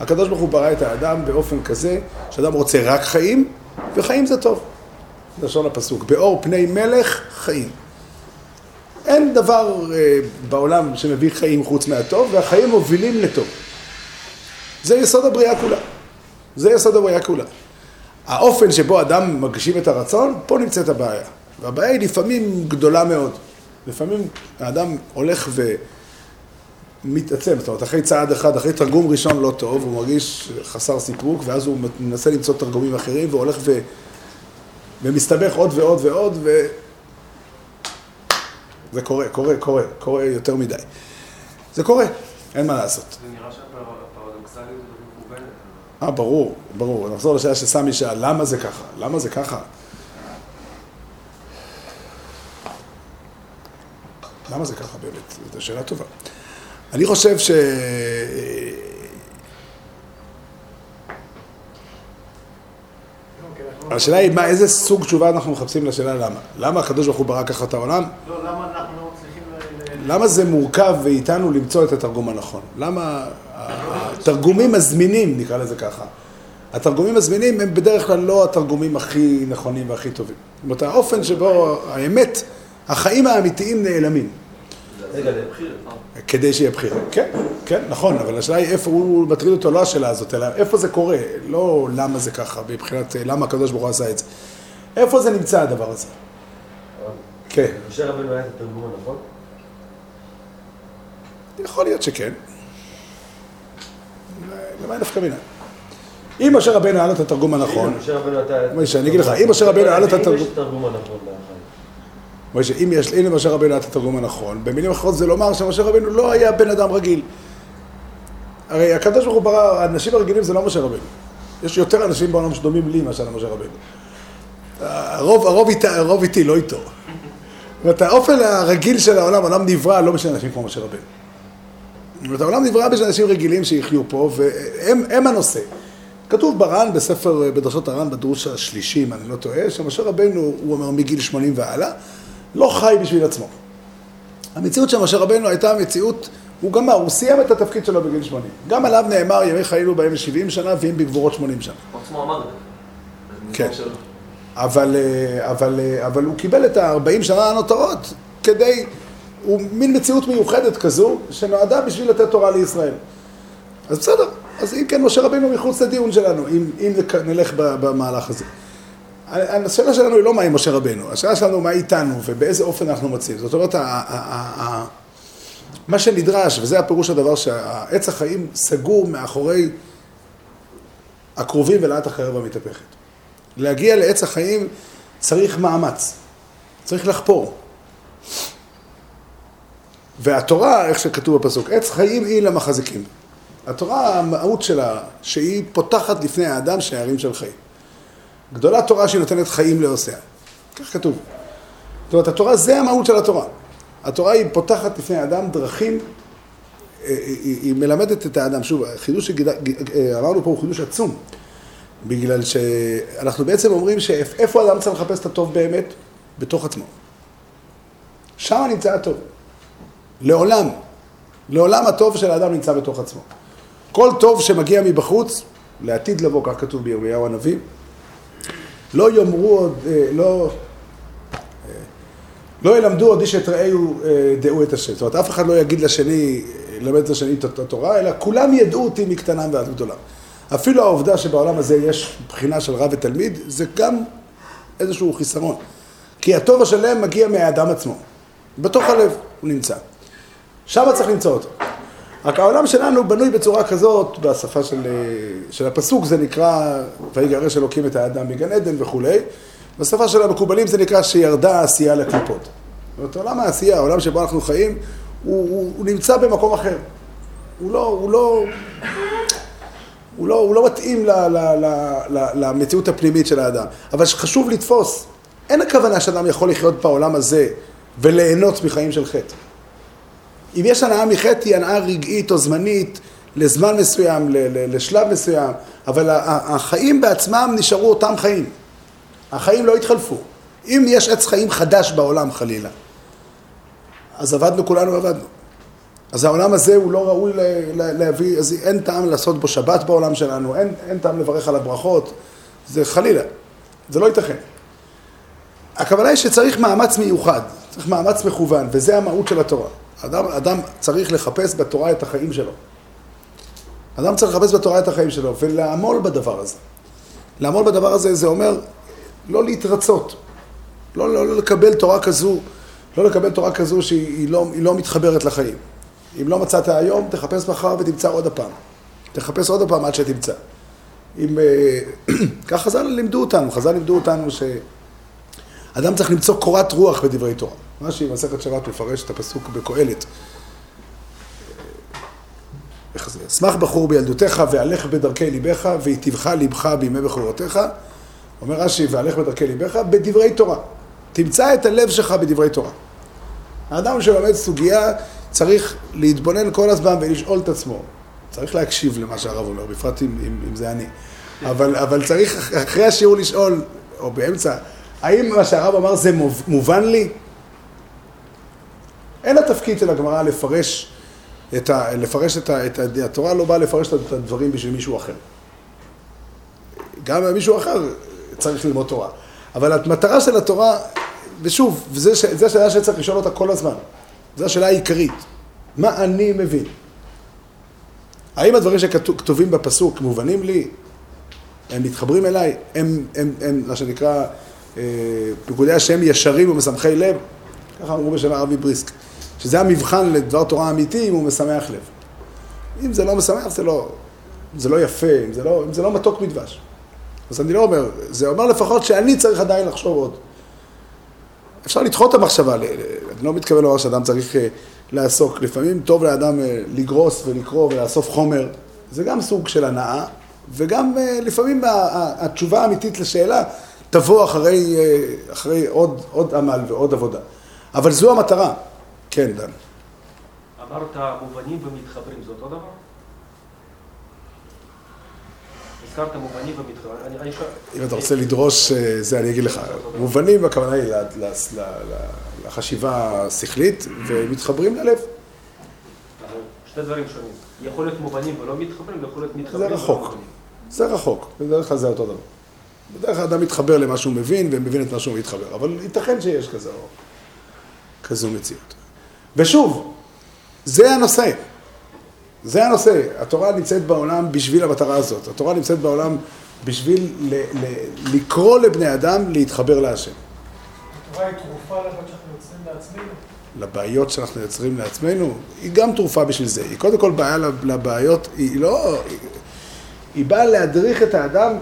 [SPEAKER 1] הקדוש ברוך הוא ברא את האדם באופן כזה, שאדם רוצה רק חיים, וחיים זה טוב. לשון הפסוק, באור פני מלך חיים. אין דבר אה, בעולם שמביא חיים חוץ מהטוב, והחיים מובילים לטוב. זה יסוד הבריאה כולה. זה יסוד הבריאה כולה. האופן שבו אדם מגשים את הרצון, פה נמצאת הבעיה. והבעיה היא לפעמים גדולה מאוד. לפעמים האדם הולך ומתעצם, זאת אומרת, אחרי צעד אחד, אחרי תרגום ראשון לא טוב, הוא מרגיש חסר סיפוק, ואז הוא מנסה למצוא תרגומים אחרים, והולך ו... ומסתבך עוד ועוד ועוד, ו... זה קורה, קורה, קורה, קורה יותר מדי. זה קורה, אין מה לעשות.
[SPEAKER 2] זה נראה שהפרדוקסליות הזאת מכוונת.
[SPEAKER 1] אה, ברור, ברור. נחזור לשאלה שסמי שאל, למה זה ככה? למה זה ככה? למה זה ככה באמת? זו שאלה טובה. אני חושב ש... השאלה היא, מה, איזה סוג תשובה אנחנו מחפשים לשאלה למה? למה הקדוש ברוך הוא ברא ככה את העולם?
[SPEAKER 3] לא, למה אנחנו צריכים...
[SPEAKER 1] למה זה מורכב ואיתנו למצוא את התרגום הנכון? למה התרגומים הזמינים, נקרא לזה ככה, התרגומים הזמינים הם בדרך כלל לא התרגומים הכי נכונים והכי טובים. זאת אומרת, האופן שבו האמת, החיים האמיתיים נעלמים.
[SPEAKER 2] בחירה.
[SPEAKER 1] כדי שיהיה בחירה. כן, כן, נכון, אבל השאלה היא איפה הוא מטריד אותו, לא השאלה הזאת, אלא איפה זה קורה, לא למה זה ככה, מבחינת למה הקדוש ברוך הוא עשה את זה. איפה זה נמצא הדבר הזה? כן.
[SPEAKER 4] משה רבנו היה את התרגום הנכון?
[SPEAKER 1] יכול להיות שכן. למה נפקא מינה? אם משה רבנו היה לו את התרגום הנכון,
[SPEAKER 4] משה רבנו.
[SPEAKER 1] משה, אני אגיד לך, אם משה רבנו היה לו את התרגום... אם יש, הנה משה היה את התרגום הנכון, במילים אחרות זה לומר שמשה רבנו לא היה בן אדם רגיל. הרי הקדוש ברוך הוא ברא, האנשים הרגילים זה לא משה רבנו. יש יותר אנשים בעולם שדומים לי מאשר למשה רבנו. הרוב, הרוב, איתה, הרוב איתי, לא איתו. זאת אומרת, האופן הרגיל של העולם, העולם נברא לא בשביל אנשים כמו משה רבנו. זאת אומרת, העולם נברא בשביל אנשים רגילים שיחיו פה, והם הם הנושא. כתוב בר"ן, בספר, בדרשות הר"ן, בדרוש השלישי, אם אני לא טועה, שמשה רבנו, הוא אומר מגיל 80 והלאה, לא חי בשביל עצמו. המציאות של משה רבנו הייתה מציאות, הוא גמר, הוא סיים את התפקיד שלו בגיל 80. גם עליו נאמר, ימי חיינו בהם 70 שנה, ואם בגבורות 80 שנה.
[SPEAKER 2] עצמו אמר.
[SPEAKER 1] כן. אבל, אה, אבל, אה, אבל הוא קיבל את ה-40 שנה הנותרות כדי, הוא מין מציאות מיוחדת כזו, שנועדה בשביל לתת תורה לישראל. אז בסדר, אז אם כן, משה רבינו מחוץ לדיון שלנו, אם, אם נלך במהלך הזה. השאלה שלנו היא לא מה עם משה רבנו, השאלה שלנו מה איתנו ובאיזה אופן אנחנו מוצאים. זאת אומרת, מה שנדרש, וזה הפירוש הדבר שהעץ החיים סגור מאחורי הקרובים ולאט החרב המתהפכת. להגיע לעץ החיים צריך מאמץ, צריך לחפור. והתורה, איך שכתוב בפסוק, עץ חיים היא למחזיקים. התורה, המהות שלה, שהיא פותחת לפני האדם שערים של חיים. גדולה תורה שהיא נותנת חיים לעושיה. כך כתוב. זאת אומרת, התורה זה המהות של התורה. התורה היא פותחת לפני האדם דרכים היא, היא מלמדת את האדם, שוב, החידוש שאמרנו פה הוא חידוש עצום, בגלל שאנחנו בעצם אומרים שאיפה האדם צריך לחפש את הטוב באמת? בתוך עצמו. שם נמצא הטוב. לעולם. לעולם הטוב של האדם נמצא בתוך עצמו. כל טוב שמגיע מבחוץ, לעתיד לבוא, כך כתוב בירמיהו הנביא, לא יאמרו עוד, אה, לא, אה, לא ילמדו עוד איש את רעהו אה, דעו את השם. זאת אומרת, אף אחד לא יגיד לשני, ללמד את השני את התורה, אלא כולם ידעו אותי מקטנם ועד גדולה. אפילו העובדה שבעולם הזה יש בחינה של רב ותלמיד, זה גם איזשהו חיסרון. כי הטוב השלם מגיע מהאדם עצמו. בתוך הלב הוא נמצא. שם צריך למצוא אותו. רק העולם שלנו בנוי בצורה כזאת, בשפה של, של הפסוק זה נקרא, ויגרש אלוקים את האדם מגן עדן וכולי. בשפה של המקובלים זה נקרא שירדה העשייה לקליפות. זאת אומרת, עולם העשייה, העולם שבו אנחנו חיים, הוא, הוא, הוא נמצא במקום אחר. הוא לא, הוא לא, הוא לא, הוא לא מתאים ל, ל, ל, ל, למציאות הפנימית של האדם. אבל חשוב לתפוס, אין הכוונה שאדם יכול לחיות בעולם הזה וליהנות מחיים של חטא. אם יש הנאה מחטא היא הנאה רגעית או זמנית לזמן מסוים, לשלב מסוים, אבל החיים בעצמם נשארו אותם חיים. החיים לא התחלפו. אם יש עץ חיים חדש בעולם חלילה, אז עבדנו כולנו עבדנו. אז העולם הזה הוא לא ראוי להביא, אז אין טעם לעשות בו שבת בעולם שלנו, אין, אין טעם לברך על הברכות, זה חלילה, זה לא ייתכן. הכוונה היא שצריך מאמץ מיוחד, צריך מאמץ מכוון, וזה המהות של התורה. אדם, אדם צריך לחפש בתורה את החיים שלו. אדם צריך לחפש בתורה את החיים שלו ולעמול בדבר הזה. לעמול בדבר הזה זה אומר לא להתרצות, לא, לא, לא לקבל תורה כזו, לא לקבל תורה כזו שהיא לא, לא מתחברת לחיים. אם לא מצאת היום, תחפש מחר ותמצא עוד הפעם. תחפש עוד הפעם עד שתמצא. אם... אה, (clears throat) כך חז"ל לימדו אותנו, חז"ל לימדו אותנו ש... אדם צריך למצוא קורת רוח בדברי תורה. מה שהיא מסכת שבת מפרש את הפסוק בקהלת. איך זה? אשמח בחור בילדותיך והלך בדרכי ליבך והיטיבך ליבך בימי בחורותיך. אומר רש"י, והלך בדרכי ליבך בדברי תורה. תמצא את הלב שלך בדברי תורה. האדם שלומד סוגיה צריך להתבונן כל הזמן ולשאול את עצמו. צריך להקשיב למה שהרב אומר, בפרט אם, אם, אם זה אני. אבל, אבל צריך אחרי השיעור לשאול, או באמצע, האם מה שהרב אמר זה מובן לי? אין התפקיד של הגמרא לפרש את, ה, לפרש את, ה, את ה, התורה לא באה לפרש את הדברים בשביל מישהו אחר. גם מישהו אחר צריך ללמוד תורה. אבל המטרה של התורה, ושוב, זו השאלה שצריך לשאול אותה כל הזמן. זו השאלה העיקרית. מה אני מבין? האם הדברים שכתובים בפסוק מובנים לי? הם מתחברים אליי? הם, הם, הם מה שנקרא, אה, פקודי השם ישרים ומשמחי לב? ככה אמרו בשם הרבי בריסק. שזה המבחן לדבר תורה אמיתי, אם הוא משמח לב. אם זה לא משמח, זה לא, זה לא יפה, אם זה לא, אם זה לא מתוק מדבש. אז אני לא אומר, זה אומר לפחות שאני צריך עדיין לחשוב עוד. אפשר לדחות את המחשבה, אני לא מתכוון לומר שאדם צריך אה, לעסוק. לפעמים טוב לאדם אה, לגרוס ולקרוא ולאסוף חומר, זה גם סוג של הנאה, וגם אה, לפעמים התשובה האמיתית לשאלה תבוא אחרי, אחרי עוד, עוד עמל ועוד עבודה. אבל זו המטרה. כן, דן.
[SPEAKER 3] אמרת מובנים ומתחברים, זה אותו דבר? הזכרת מובנים ומתחברים.
[SPEAKER 1] אם אתה רוצה לדרוש, אה, זה אני אגיד לך. מובנים, הכוונה היא לחשיבה השכלית, ומתחברים ללב.
[SPEAKER 3] שתי דברים שונים. יכול להיות מובנים ולא מתחברים, ויכול להיות מתחברים.
[SPEAKER 1] זה רחוק. זה רחוק. בדרך כלל זה אותו דבר. בדרך כלל אדם מתחבר למה שהוא מבין, ומבין את מה שהוא מתחבר. אבל ייתכן שיש כזה, כזו מציאות. ושוב, זה הנושא. זה הנושא. התורה נמצאת בעולם בשביל המטרה הזאת. התורה נמצאת בעולם בשביל ל- ל- לקרוא לבני אדם להתחבר להשם.
[SPEAKER 5] התורה היא תרופה לבעיות שאנחנו יוצרים לעצמנו?
[SPEAKER 1] לבעיות שאנחנו יוצרים לעצמנו, היא גם תרופה בשביל זה. היא קודם כל בעיה לבעיות, היא לא... היא, היא באה להדריך את האדם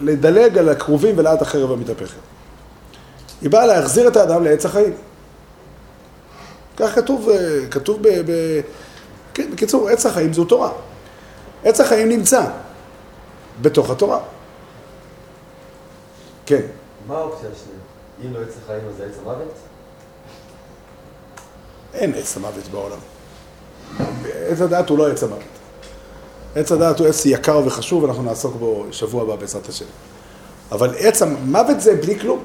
[SPEAKER 1] לדלג על הקרובים ולאט החרב המתהפכת. היא באה להחזיר את האדם לעץ החיים. כך כתוב, אה, כתוב ב... ב כן, בקיצור, עץ החיים זו תורה. עץ החיים נמצא בתוך התורה. כן.
[SPEAKER 4] מה האופציה השנייה? אם לא עץ החיים אז זה עץ המוות?
[SPEAKER 1] אין עץ המוות בעולם. עץ הדעת הוא לא עץ המוות. עץ הדעת הוא עץ יקר וחשוב, אנחנו נעסוק בו שבוע הבא בעזרת השם. אבל עץ המוות זה בלי כלום.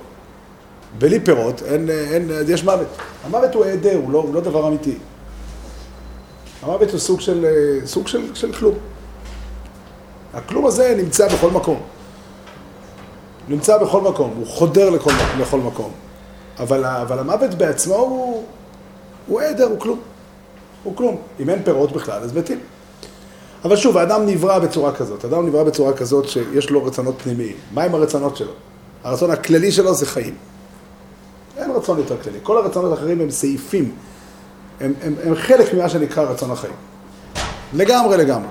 [SPEAKER 1] בלי פירות, אין, אין, יש מוות. המוות הוא היעדר, הוא לא, הוא לא דבר אמיתי. המוות הוא סוג של, סוג של, של כלום. הכלום הזה נמצא בכל מקום. נמצא בכל מקום, הוא חודר לכל, לכל מקום. אבל, אבל המוות בעצמו הוא, הוא עדר, הוא כלום. הוא כלום. אם אין פירות בכלל, אז מתים. אבל שוב, האדם נברא בצורה כזאת. האדם נברא בצורה כזאת שיש לו רצונות פנימיים. מהם הרצונות שלו? הרצון הכללי שלו זה חיים. רצון יותר כללי. כל הרצונות האחרים הם סעיפים. הם, הם, הם חלק ממה שנקרא רצון החיים. לגמרי, לגמרי.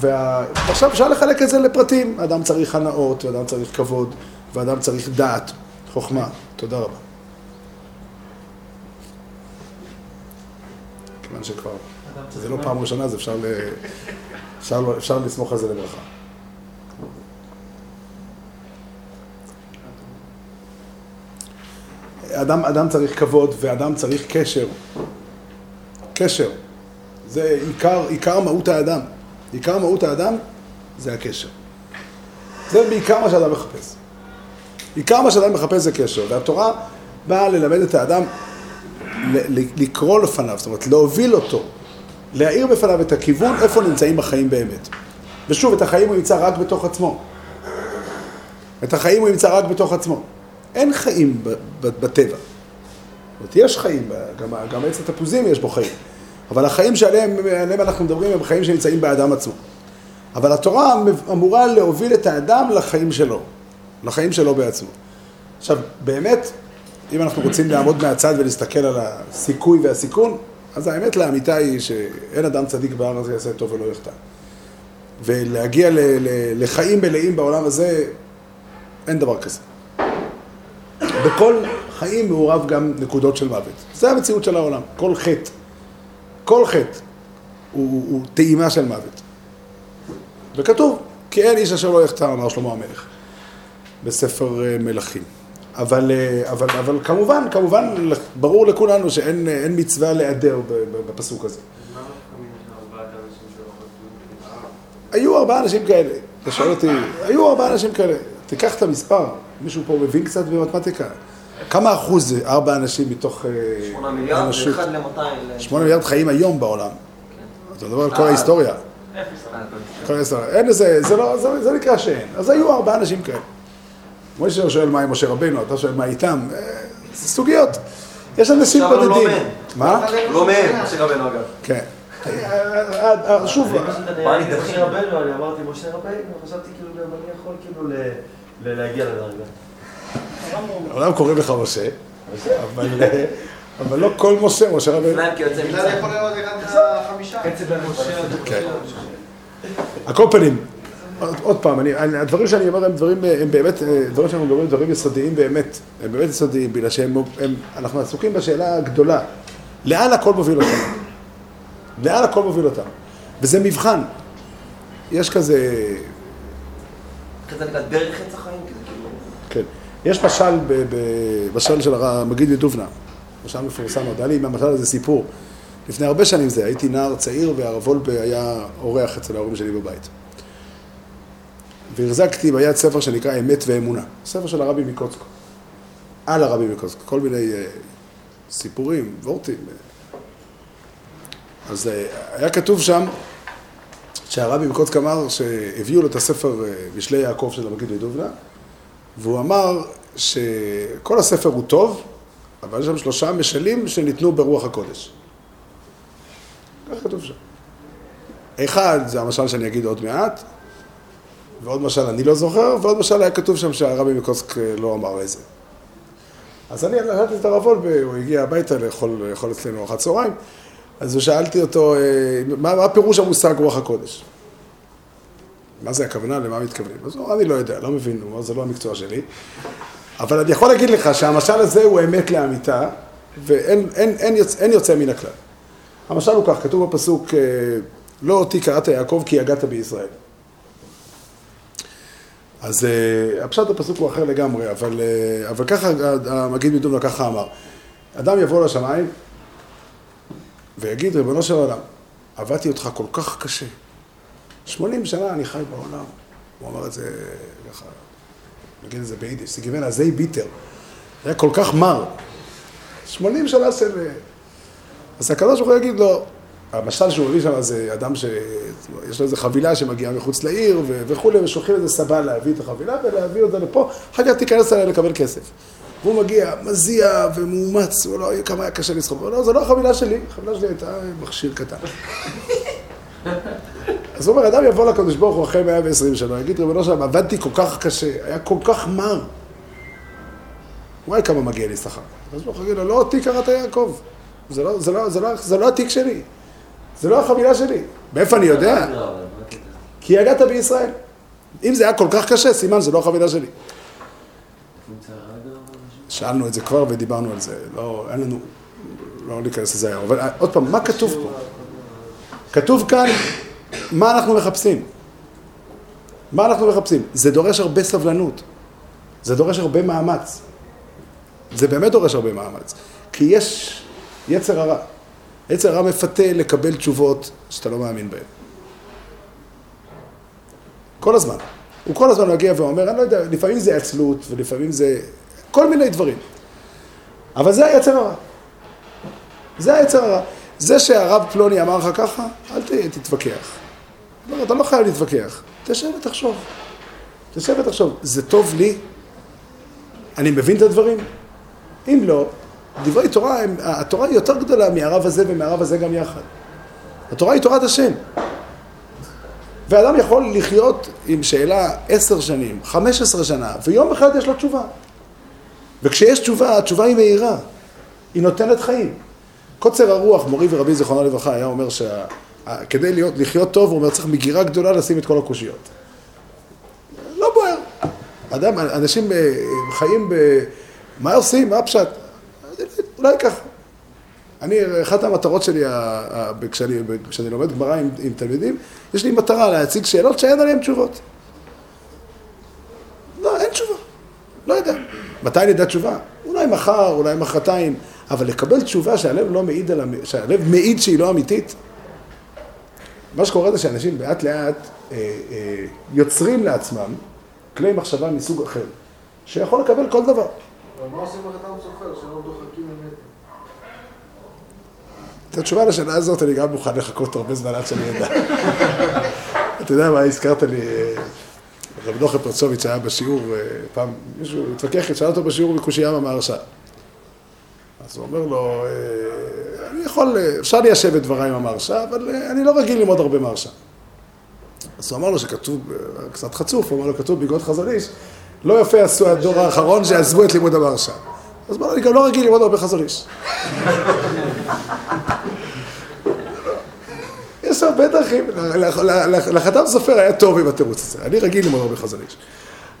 [SPEAKER 1] ועכשיו אפשר לחלק את זה לפרטים. אדם צריך הנאות, ואדם צריך כבוד, ואדם צריך דעת, חוכמה. תודה רבה. כיוון שכבר, זה לא פעם ראשונה, אז אפשר, אפשר, אפשר לסמוך על זה לברכה. אדם, אדם צריך כבוד ואדם צריך קשר. קשר. זה עיקר, עיקר מהות האדם. עיקר מהות האדם זה הקשר. זה בעיקר מה שאדם מחפש. עיקר מה שאדם מחפש זה קשר, והתורה באה ללמד את האדם לקרוא לפניו, זאת אומרת להוביל אותו, להאיר בפניו את הכיוון איפה נמצאים החיים באמת. ושוב, את החיים הוא ימצא רק בתוך עצמו. את החיים הוא ימצא רק בתוך עצמו. אין חיים בטבע. זאת אומרת, יש חיים, גם, גם עץ התפוזים יש בו חיים. אבל החיים שעליהם אנחנו מדברים הם חיים שנמצאים באדם עצמו. אבל התורה אמורה להוביל את האדם לחיים שלו, לחיים שלו בעצמו. עכשיו, באמת, אם אנחנו רוצים לעמוד מהצד ולהסתכל על הסיכוי והסיכון, אז האמת לאמיתה היא שאין אדם צדיק בהר הזה יעשה טוב ולא יחטא. ולהגיע ל- ל- לחיים מלאים בעולם הזה, אין דבר כזה. בכל חיים מעורב גם נקודות של מוות. זה המציאות של העולם. כל חטא, כל חטא הוא, הוא טעימה של מוות. וכתוב, כי אין איש אשר לא יחטא, אמר שלמה המלך, בספר אה, מלכים. אבל, אה, אבל, אבל כמובן, כמובן, ברור לכולנו שאין מצווה להיעדר בפסוק הזה. היו ארבעה אנשים כאלה, אתה שואל אותי, היו ארבעה אנשים כאלה. תיקח את המספר, מישהו פה מבין קצת במתמטיקה. כמה אחוז זה ארבעה אנשים מתוך
[SPEAKER 2] אה, שמונה מיליארד, ואחד למאתיים.
[SPEAKER 1] שמונה מיליארד חיים היום בעולם. אתה מדבר על כל ההיסטוריה. כל ההיסטוריה. אין לזה, זה לא, זה נקרא שאין. אז היו ארבעה אנשים כאלה. משה שואל מה עם משה רבינו, אתה שואל מה איתם, אה, זה סוגיות. יש אנשים
[SPEAKER 2] לא
[SPEAKER 1] בודדים. מה?
[SPEAKER 2] לא מהם, משה רבינו אגב.
[SPEAKER 1] כן. אה, שוב,
[SPEAKER 4] מה אני משה רבנו, אני אמרתי משה רבינו, חשבתי כאילו גם אני יכול כאילו להגיע לדרגה.
[SPEAKER 1] העולם קורא לך משה, אבל לא כל משה, משה רבינו.
[SPEAKER 2] שניים כיוצא מצרים.
[SPEAKER 4] יכול לראות אחד מהחמישה.
[SPEAKER 1] כן. על כל פנים, עוד פעם, הדברים שאני אומר הם דברים, הם באמת, דברים שאנחנו מדברים, דברים יסודיים באמת, הם באמת יסודיים, בגלל שאנחנו עסוקים בשאלה הגדולה, לאן הכל מוביל אותנו? לאן הכל מוביל אותנו? וזה מבחן. יש כזה...
[SPEAKER 2] כזה נקרא דרך עץ.
[SPEAKER 1] יש משל, משל של המגיד מדובנה, משל מפורסם, היה לי עם המשל הזה סיפור. לפני הרבה שנים זה, הייתי נער צעיר והרב וולבה היה אורח אצל ההורים שלי בבית. והחזקתי ביד ספר שנקרא אמת ואמונה, ספר של הרבי מקוצקו, על הרבי מקוצקו, כל מיני uh, סיפורים, וורטים. אז uh, היה כתוב שם שהרבי מקוצקו אמר שהביאו לו את הספר uh, משלי יעקב של המגיד מדובנה, והוא אמר שכל הספר הוא טוב, אבל יש שם שלושה משלים שניתנו ברוח הקודש. כך כתוב שם. אחד, זה המשל שאני אגיד עוד מעט, ועוד משל אני לא זוכר, ועוד משל היה כתוב שם שהרבי מקוסק לא אמר איזה. אז אני הלכתי את הרב וולבה, הוא הגיע הביתה לאכול, לאכול אצלנו ארוחת צהריים, אז שאלתי אותו, מה, מה פירוש המושג רוח הקודש? מה זה הכוונה, למה מתכוונים? אז הוא אמר, אני לא יודע, לא מבין, הוא אמר, זה לא המקצוע שלי. אבל אני יכול להגיד לך שהמשל הזה הוא אמת לאמיתה, ואין אין, אין יוצ, אין יוצא מן הכלל. המשל הוא כך, כתוב בפסוק, לא אותי קראת יעקב כי יגעת בישראל. אז uh, הפשט הפסוק הוא אחר לגמרי, אבל, uh, אבל ככה המגיד מדומנה ככה אמר. אדם יבוא לשמיים ויגיד, ריבונו של עולם, עבדתי אותך כל כך קשה. 80 שנה אני חי בעולם. הוא אמר את זה ככה, נגיד את זה ביידיש, זה גיוון הזי ביטר. היה כל כך מר. 80 שנה של... אז הקדוש ברוך הוא יגיד לו, המשל שהוא מביא שם זה אדם שיש לו איזה חבילה שמגיעה מחוץ לעיר ו- וכולי, ושולחים איזה סבא להביא את החבילה ולהביא אותה לפה, אחר כך תיכנס אליה לקבל כסף. והוא מגיע מזיע ומאומץ, הוא לא, כמה היה קשה לסחוב. הוא אומר, לא, זו לא החבילה שלי, החבילה שלי הייתה מכשיר קטן. (laughs) אז הוא אומר, אדם יבוא לקדוש ברוך הוא אחרי 120 שנה, יגיד, ריבונו שלם, עבדתי כל כך קשה, היה כל כך מר. וואי, כמה מגיע לי שכר. הקדוש ברוך הוא יגיד לו, לא אותי קראת יעקב. זה לא, זה, לא, זה, לא, זה לא התיק שלי. זה לא החבילה שלי. מאיפה אני יודע? כי הגעת בישראל. אם זה היה כל כך קשה, סימן זה לא החבילה שלי. שאלנו את זה כבר ודיברנו על זה. לא, אין לנו, לא ניכנס לזה היום. אבל אה, עוד פעם, מה כתוב פה? כתוב כאן, מה אנחנו מחפשים? מה אנחנו מחפשים? זה דורש הרבה סבלנות. זה דורש הרבה מאמץ. זה באמת דורש הרבה מאמץ. כי יש יצר הרע. יצר הרע מפתה לקבל תשובות שאתה לא מאמין בהן. כל הזמן. הוא כל הזמן מגיע ואומר, אני לא יודע, לפעמים זה עצלות ולפעמים זה כל מיני דברים. אבל זה היצר הרע. זה היצר הרע. זה שהרב פלוני אמר לך ככה, אל ת- תתווכח. לא, אתה לא חייב להתווכח. תשב ותחשוב. תשב ותחשוב, זה טוב לי? אני מבין את הדברים? אם לא, דברי תורה, הם, התורה היא יותר גדולה מהרב הזה ומהרב הזה גם יחד. התורה היא תורת השם. ואדם יכול לחיות עם שאלה עשר שנים, חמש עשרה שנה, ויום אחד יש לו תשובה. וכשיש תשובה, התשובה היא מהירה. היא נותנת חיים. קוצר הרוח, מורי ורבי זיכרונו לברכה, היה אומר שכדי להיות, לחיות טוב, הוא אומר, צריך מגירה גדולה לשים את כל הקושיות. לא בוער. אדם, אנשים אה, חיים ב... מה עושים? מה הפשט? אולי ככה. אני, אחת המטרות שלי, כשאני, כשאני לומד גמרא עם, עם תלמידים, יש לי מטרה להציג שאלות שאין עליהן תשובות. לא, אין תשובה. לא יודע. מתי נדע תשובה? אולי מחר, אולי מחרתיים, אבל לקבל תשובה שהלב לא מעיד על, המ- שהלב מעיד שהיא לא אמיתית, מה שקורה זה שאנשים לאט לאט אה, אה, יוצרים לעצמם כלי מחשבה מסוג אחר, שיכול לקבל כל דבר.
[SPEAKER 5] אבל מה עושים בחתם סופר, שלא דוחקים אמת?
[SPEAKER 1] את התשובה לשאלה הזאת אני גם מוכן לחכות הרבה זמן עד שאני אדע. (laughs) אתה יודע מה, הזכרת לי, אה, רב נוחם פרצוביץ' היה בשיעור, אה, פעם מישהו התווכח, שאל אותו בשיעור מקושייה במהרש"א. אז הוא אומר לו, אה, אני יכול, אה, אפשר ליישב את דבריי עם המהרש"א, אבל אה, אני לא רגיל ללמוד הרבה מהרש"א. אז הוא אמר לו שכתוב, קצת חצוף, הוא אמר לו, כתוב ביגוד חזון איש, לא יפה עשו הדור האחרון שעזבו את לימוד המהרש"א. אז הוא אמר לו, אני גם לא רגיל ללמוד הרבה חזון. (laughs) יש הרבה דרכים, לח- לח- לחתם סופר היה טוב עם התירוץ הזה, אני רגיל ללמוד הרבה חזון.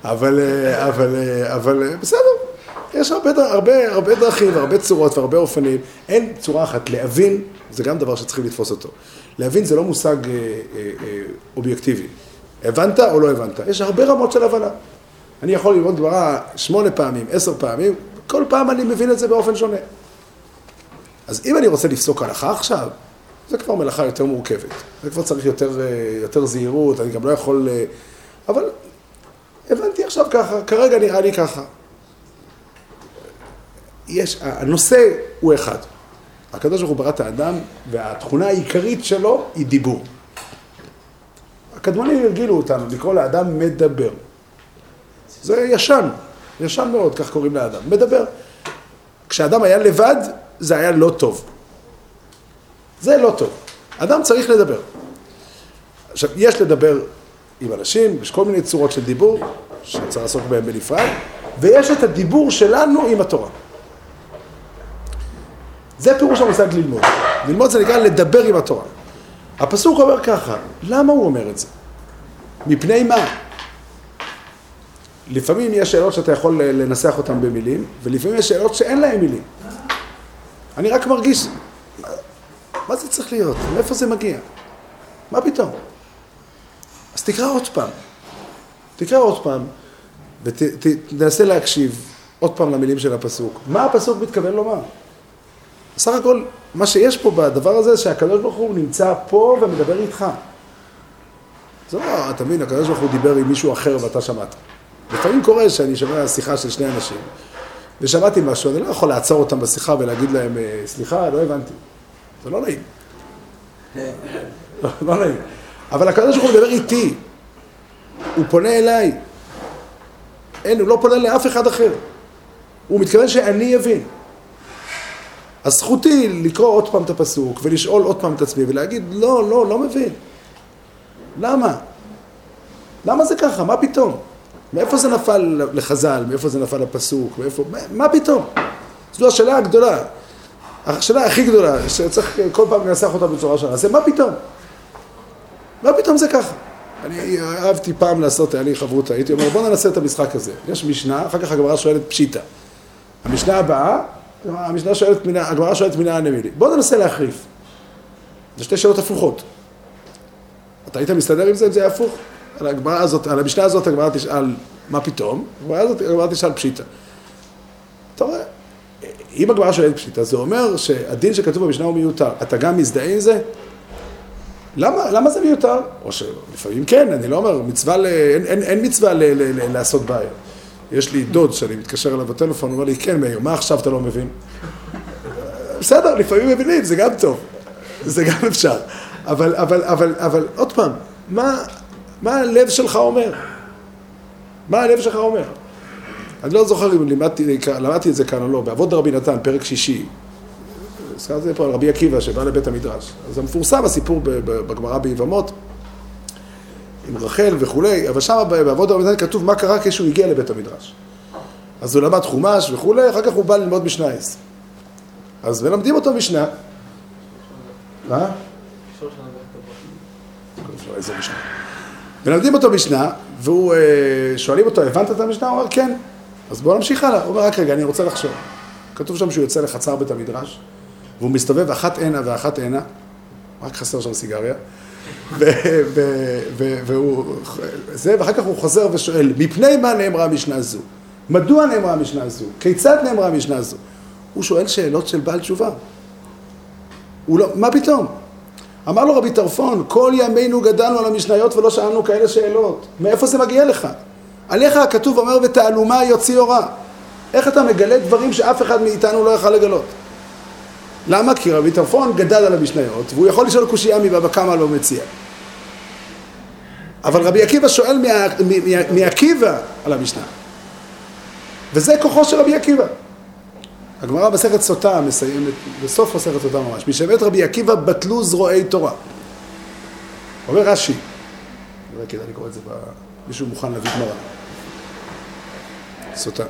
[SPEAKER 1] אבל, אבל, אבל בסדר, יש הרבה, הרבה, הרבה דרכים והרבה צורות והרבה אופנים. אין צורה אחת, להבין, זה גם דבר שצריכים לתפוס אותו. להבין זה לא מושג אה, אה, אה, אובייקטיבי. הבנת או לא הבנת? יש הרבה רמות של הבנה. אני יכול ללמוד גמרא שמונה פעמים, עשר פעמים, כל פעם אני מבין את זה באופן שונה. אז אם אני רוצה לפסוק הלכה עכשיו, זה כבר מלאכה יותר מורכבת. זה כבר צריך יותר, אה, יותר זהירות, אני גם לא יכול... אה, אבל הבנתי עכשיו ככה, כרגע נראה לי ככה. יש, הנושא הוא אחד. הקדוש ברוך הוא ברא את האדם, והתכונה העיקרית שלו היא דיבור. הקדמונים הרגילו אותנו לקרוא לאדם מדבר. זה ישן, ישן מאוד, כך קוראים לאדם. מדבר. כשאדם היה לבד, זה היה לא טוב. זה לא טוב. אדם צריך לדבר. עכשיו, יש לדבר עם אנשים, יש כל מיני צורות של דיבור, שצריך לעסוק בהם בנפרד, ויש את הדיבור שלנו עם התורה. זה פירוש המושג ללמוד. ללמוד זה נקרא לדבר עם התורה. הפסוק אומר ככה, למה הוא אומר את זה? מפני מה? לפעמים יש שאלות שאתה יכול לנסח אותן במילים, ולפעמים יש שאלות שאין להן מילים. אני רק מרגיש, מה, זה צריך להיות? מאיפה זה מגיע? מה פתאום? אז תקרא עוד פעם. תקרא עוד פעם, ותנסה להקשיב עוד פעם למילים של הפסוק. מה הפסוק מתכוון לומר? בסך הכל, מה שיש פה בדבר הזה, שהקדוש ברוך הוא נמצא פה ומדבר איתך. זה לא, אתה מבין, הקדוש ברוך הוא דיבר עם מישהו אחר ואתה שמעת. לפעמים קורה שאני שומע שיחה של שני אנשים, ושמעתי משהו, אני לא יכול לעצור אותם בשיחה ולהגיד להם, "אה, סליחה, לא הבנתי. זה לא נעים. לא, לא נעים. אבל הקדוש ברוך הוא מדבר איתי. הוא פונה אליי. אין, הוא לא פונה לאף אחד אחר. הוא מתכוון שאני אבין. אז זכותי לקרוא עוד פעם את הפסוק ולשאול עוד פעם את עצמי ולהגיד, לא, לא, לא מבין. למה? למה זה ככה? מה פתאום? מאיפה זה נפל לחז"ל? מאיפה זה נפל לפסוק? מאיפה? מה, פתאום? זו השאלה הגדולה. השאלה הכי גדולה, שצריך כל פעם לנסח אותה בצורה שונה. זה מה פתאום? מה פתאום זה ככה? אני אהבתי פעם לעשות, היה לי חברותא, הייתי אומר, בוא ננסה את המשחק הזה. יש משנה, אחר כך הגמרא שואלת פשיטא. המשנה הבאה, המשנה שואלת הגמרא שואלת מינה הנמילי. בוא ננסה להחריף. זה שתי שאלות הפוכות. אתה היית מסתדר עם זה אם זה היה הפוך? על הגמרא הזאת, על המשנה הזאת הגמרא תשאל מה פתאום, הגמרא הזאת הגמרא תשאל פשיטא. אתה רואה, אם הגמרא שואלת פשיטא, זה אומר שהדין שכתוב במשנה הוא מיותר. אתה גם מזדהה עם זה? למה, למה זה מיותר? או שלפעמים כן, אני לא אומר, מצווה ל... אין, אין, אין מצווה ל, ל, ל, לעשות בעיה. יש לי דוד שאני מתקשר אליו בטלפון, הוא אומר לי, כן מאיר, מה עכשיו אתה לא מבין? בסדר, לפעמים מבינים, זה גם טוב, זה גם אפשר. אבל, אבל, אבל, אבל עוד פעם, מה, מה הלב שלך אומר? מה הלב שלך אומר? אני לא זוכר אם לימדתי, למדתי את זה כאן או לא, באבות רבי נתן, פרק שישי, הזכרתי פה על רבי עקיבא שבא לבית המדרש. אז המפורסם הסיפור בגמרא ביבמות, עם רחל וכולי, אבל שם בעבוד רבי נתן כתוב מה קרה כשהוא הגיע לבית המדרש. אז הוא למד חומש וכולי, אחר כך הוא בא ללמוד משנייס. אז מלמדים אותו משנה. מה? איזה משנה? מלמדים אותו משנה, והוא, אה, שואלים אותו, הבנת את המשנה? הוא אומר, כן. אז בואו נמשיך הלאה. הוא אומר, רק רגע, אני רוצה לחשוב. כתוב שם שהוא יוצא לחצר בית המדרש, והוא מסתובב אחת הנה ואחת הנה, רק חסר שם סיגריה, והוא, זה, ואחר כך הוא חוזר ושואל, מפני מה נאמרה המשנה זו? מדוע נאמרה המשנה הזו? כיצד נאמרה המשנה הזו? הוא שואל שאלות של בעל תשובה. הוא לא, מה פתאום? אמר לו רבי טרפון, כל ימינו גדלנו על המשניות ולא שאלנו כאלה שאלות. מאיפה זה מגיע לך? עליך הכתוב אומר ותעלומה יוציא אורה. איך אתה מגלה דברים שאף אחד מאיתנו לא יכל לגלות? למה? כי רבי טרפון גדל על המשניות, והוא יכול לשאול קושייה מבבא קמא לא מציע. אבל רבי עקיבא שואל מעקיבא על המשנה. וזה כוחו של רבי עקיבא. הגמרא מסכת סוטה מסיימת, בסוף מסכת סוטה ממש, משבט רבי עקיבא בטלו זרועי תורה. אומר רש"י, אולי כדאי לקרוא את זה, ב... מישהו מוכן להביא גמרא. סוטה,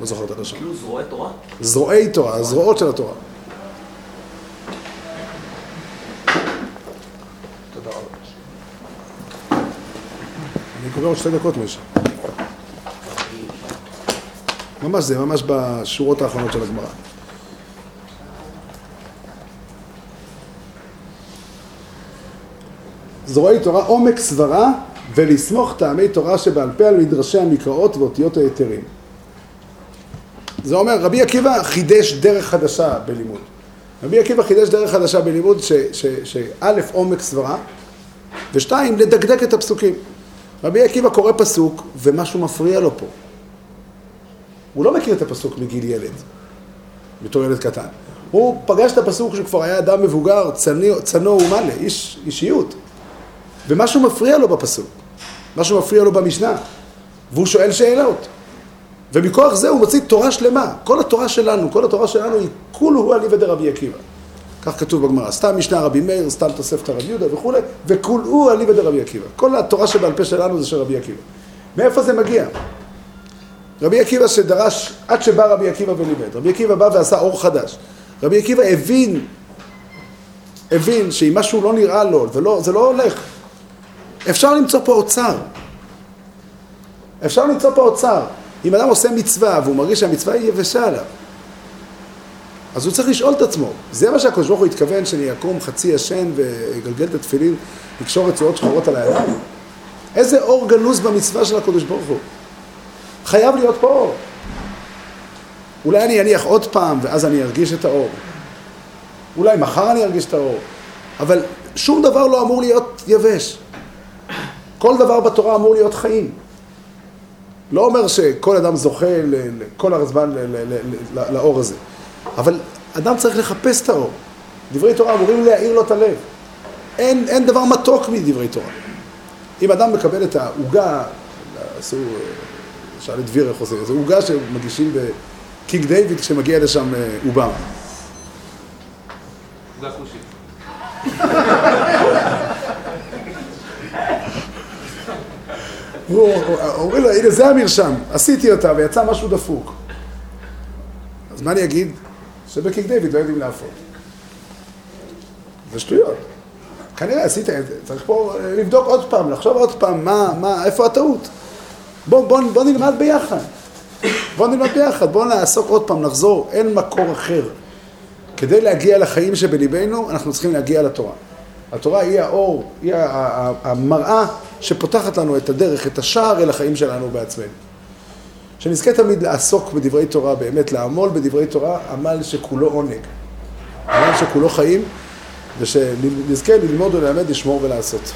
[SPEAKER 1] לא זוכר את הלשון.
[SPEAKER 3] זרועי תורה?
[SPEAKER 1] זרועי תורה, הזרועות של התורה.
[SPEAKER 3] תודה רבה.
[SPEAKER 1] אני קורא עוד שתי דקות, משה. ממש זה, ממש בשורות האחרונות של הגמרא. זרועי תורה, עומק סברה ולסמוך טעמי תורה שבעל פה על מדרשי המקראות ואותיות ההיתרים. זה אומר, רבי עקיבא חידש דרך חדשה בלימוד. רבי עקיבא חידש דרך חדשה בלימוד שא', עומק סברה, ושתיים, לדקדק את הפסוקים. רבי עקיבא קורא פסוק ומשהו מפריע לו פה. הוא לא מכיר את הפסוק מגיל ילד, בתור ילד קטן. הוא פגש את הפסוק כשהוא כבר היה אדם מבוגר, צנוע, ומלא, איש אישיות. ומשהו מפריע לו בפסוק, משהו מפריע לו במשנה, והוא שואל שאלות. ומכוח זה הוא מוציא תורה שלמה. כל התורה שלנו, כל התורה שלנו היא כולו הוא אליבא דרבי עקיבא. כך כתוב בגמרא, סתם משנה רבי מאיר, סתם תוספתא רבי יהודה וכולי, וכולו אליבא דרבי עקיבא. כל התורה שבעל פה שלנו זה של רבי עקיבא. מאיפה זה מגיע? רבי עקיבא שדרש, עד שבא רבי עקיבא ולימד. רבי עקיבא בא ועשה אור חדש. רבי עקיבא הבין, הבין שאם משהו לא נראה לו, ולא, זה לא הולך. אפשר למצוא פה אוצר. אפשר למצוא פה אוצר. אם אדם עושה מצווה והוא מרגיש שהמצווה היא יבשה עליו, אז הוא צריך לשאול את עצמו. זה מה שהקדוש ברוך הוא התכוון שאני אקום חצי ישן ואגלגל את התפילין, לקשור רצועות שחורות על הידיים? איזה אור גנוז במצווה של הקדוש ברוך הוא? חייב להיות פה אור. אולי אני אניח עוד פעם ואז אני ארגיש את האור. אולי מחר אני ארגיש את האור, אבל שום דבר לא אמור להיות יבש. כל דבר בתורה אמור להיות חיים. לא אומר שכל אדם זוכה כל הזמן לאור הזה, אבל אדם צריך לחפש את האור. דברי תורה אמורים להאיר לו את הלב. אין, אין דבר מתוק מדברי תורה. אם אדם מקבל את העוגה, עשו, שאל את דביר איך עושים, זו עוגה שמגישים בקינג דיוויד כשמגיע לשם אה, אובמה.
[SPEAKER 3] עוגה כושית.
[SPEAKER 1] הוא- אומרים לו, הנה זה המרשם, עשיתי אותה ויצא משהו דפוק. אז מה אני אגיד? שבקינג דיוויד לא יודעים להפות. זה שטויות. כנראה עשית את זה, צריך פה אה, לבדוק עוד פעם, לחשוב עוד פעם, מה, מה, איפה הטעות. בוא, בוא, בוא נלמד ביחד. בוא נלמד ביחד, בוא נעסוק עוד פעם, נחזור, אין מקור אחר. כדי להגיע לחיים שבליבנו, אנחנו צריכים להגיע לתורה. התורה היא האור, היא המראה שפותחת לנו את הדרך, את השער אל החיים שלנו בעצמנו. שנזכה תמיד לעסוק בדברי תורה, באמת לעמול בדברי תורה, עמל שכולו עונג. עמל שכולו חיים, ושנזכה ללמוד וללמד, לשמור ולעשות.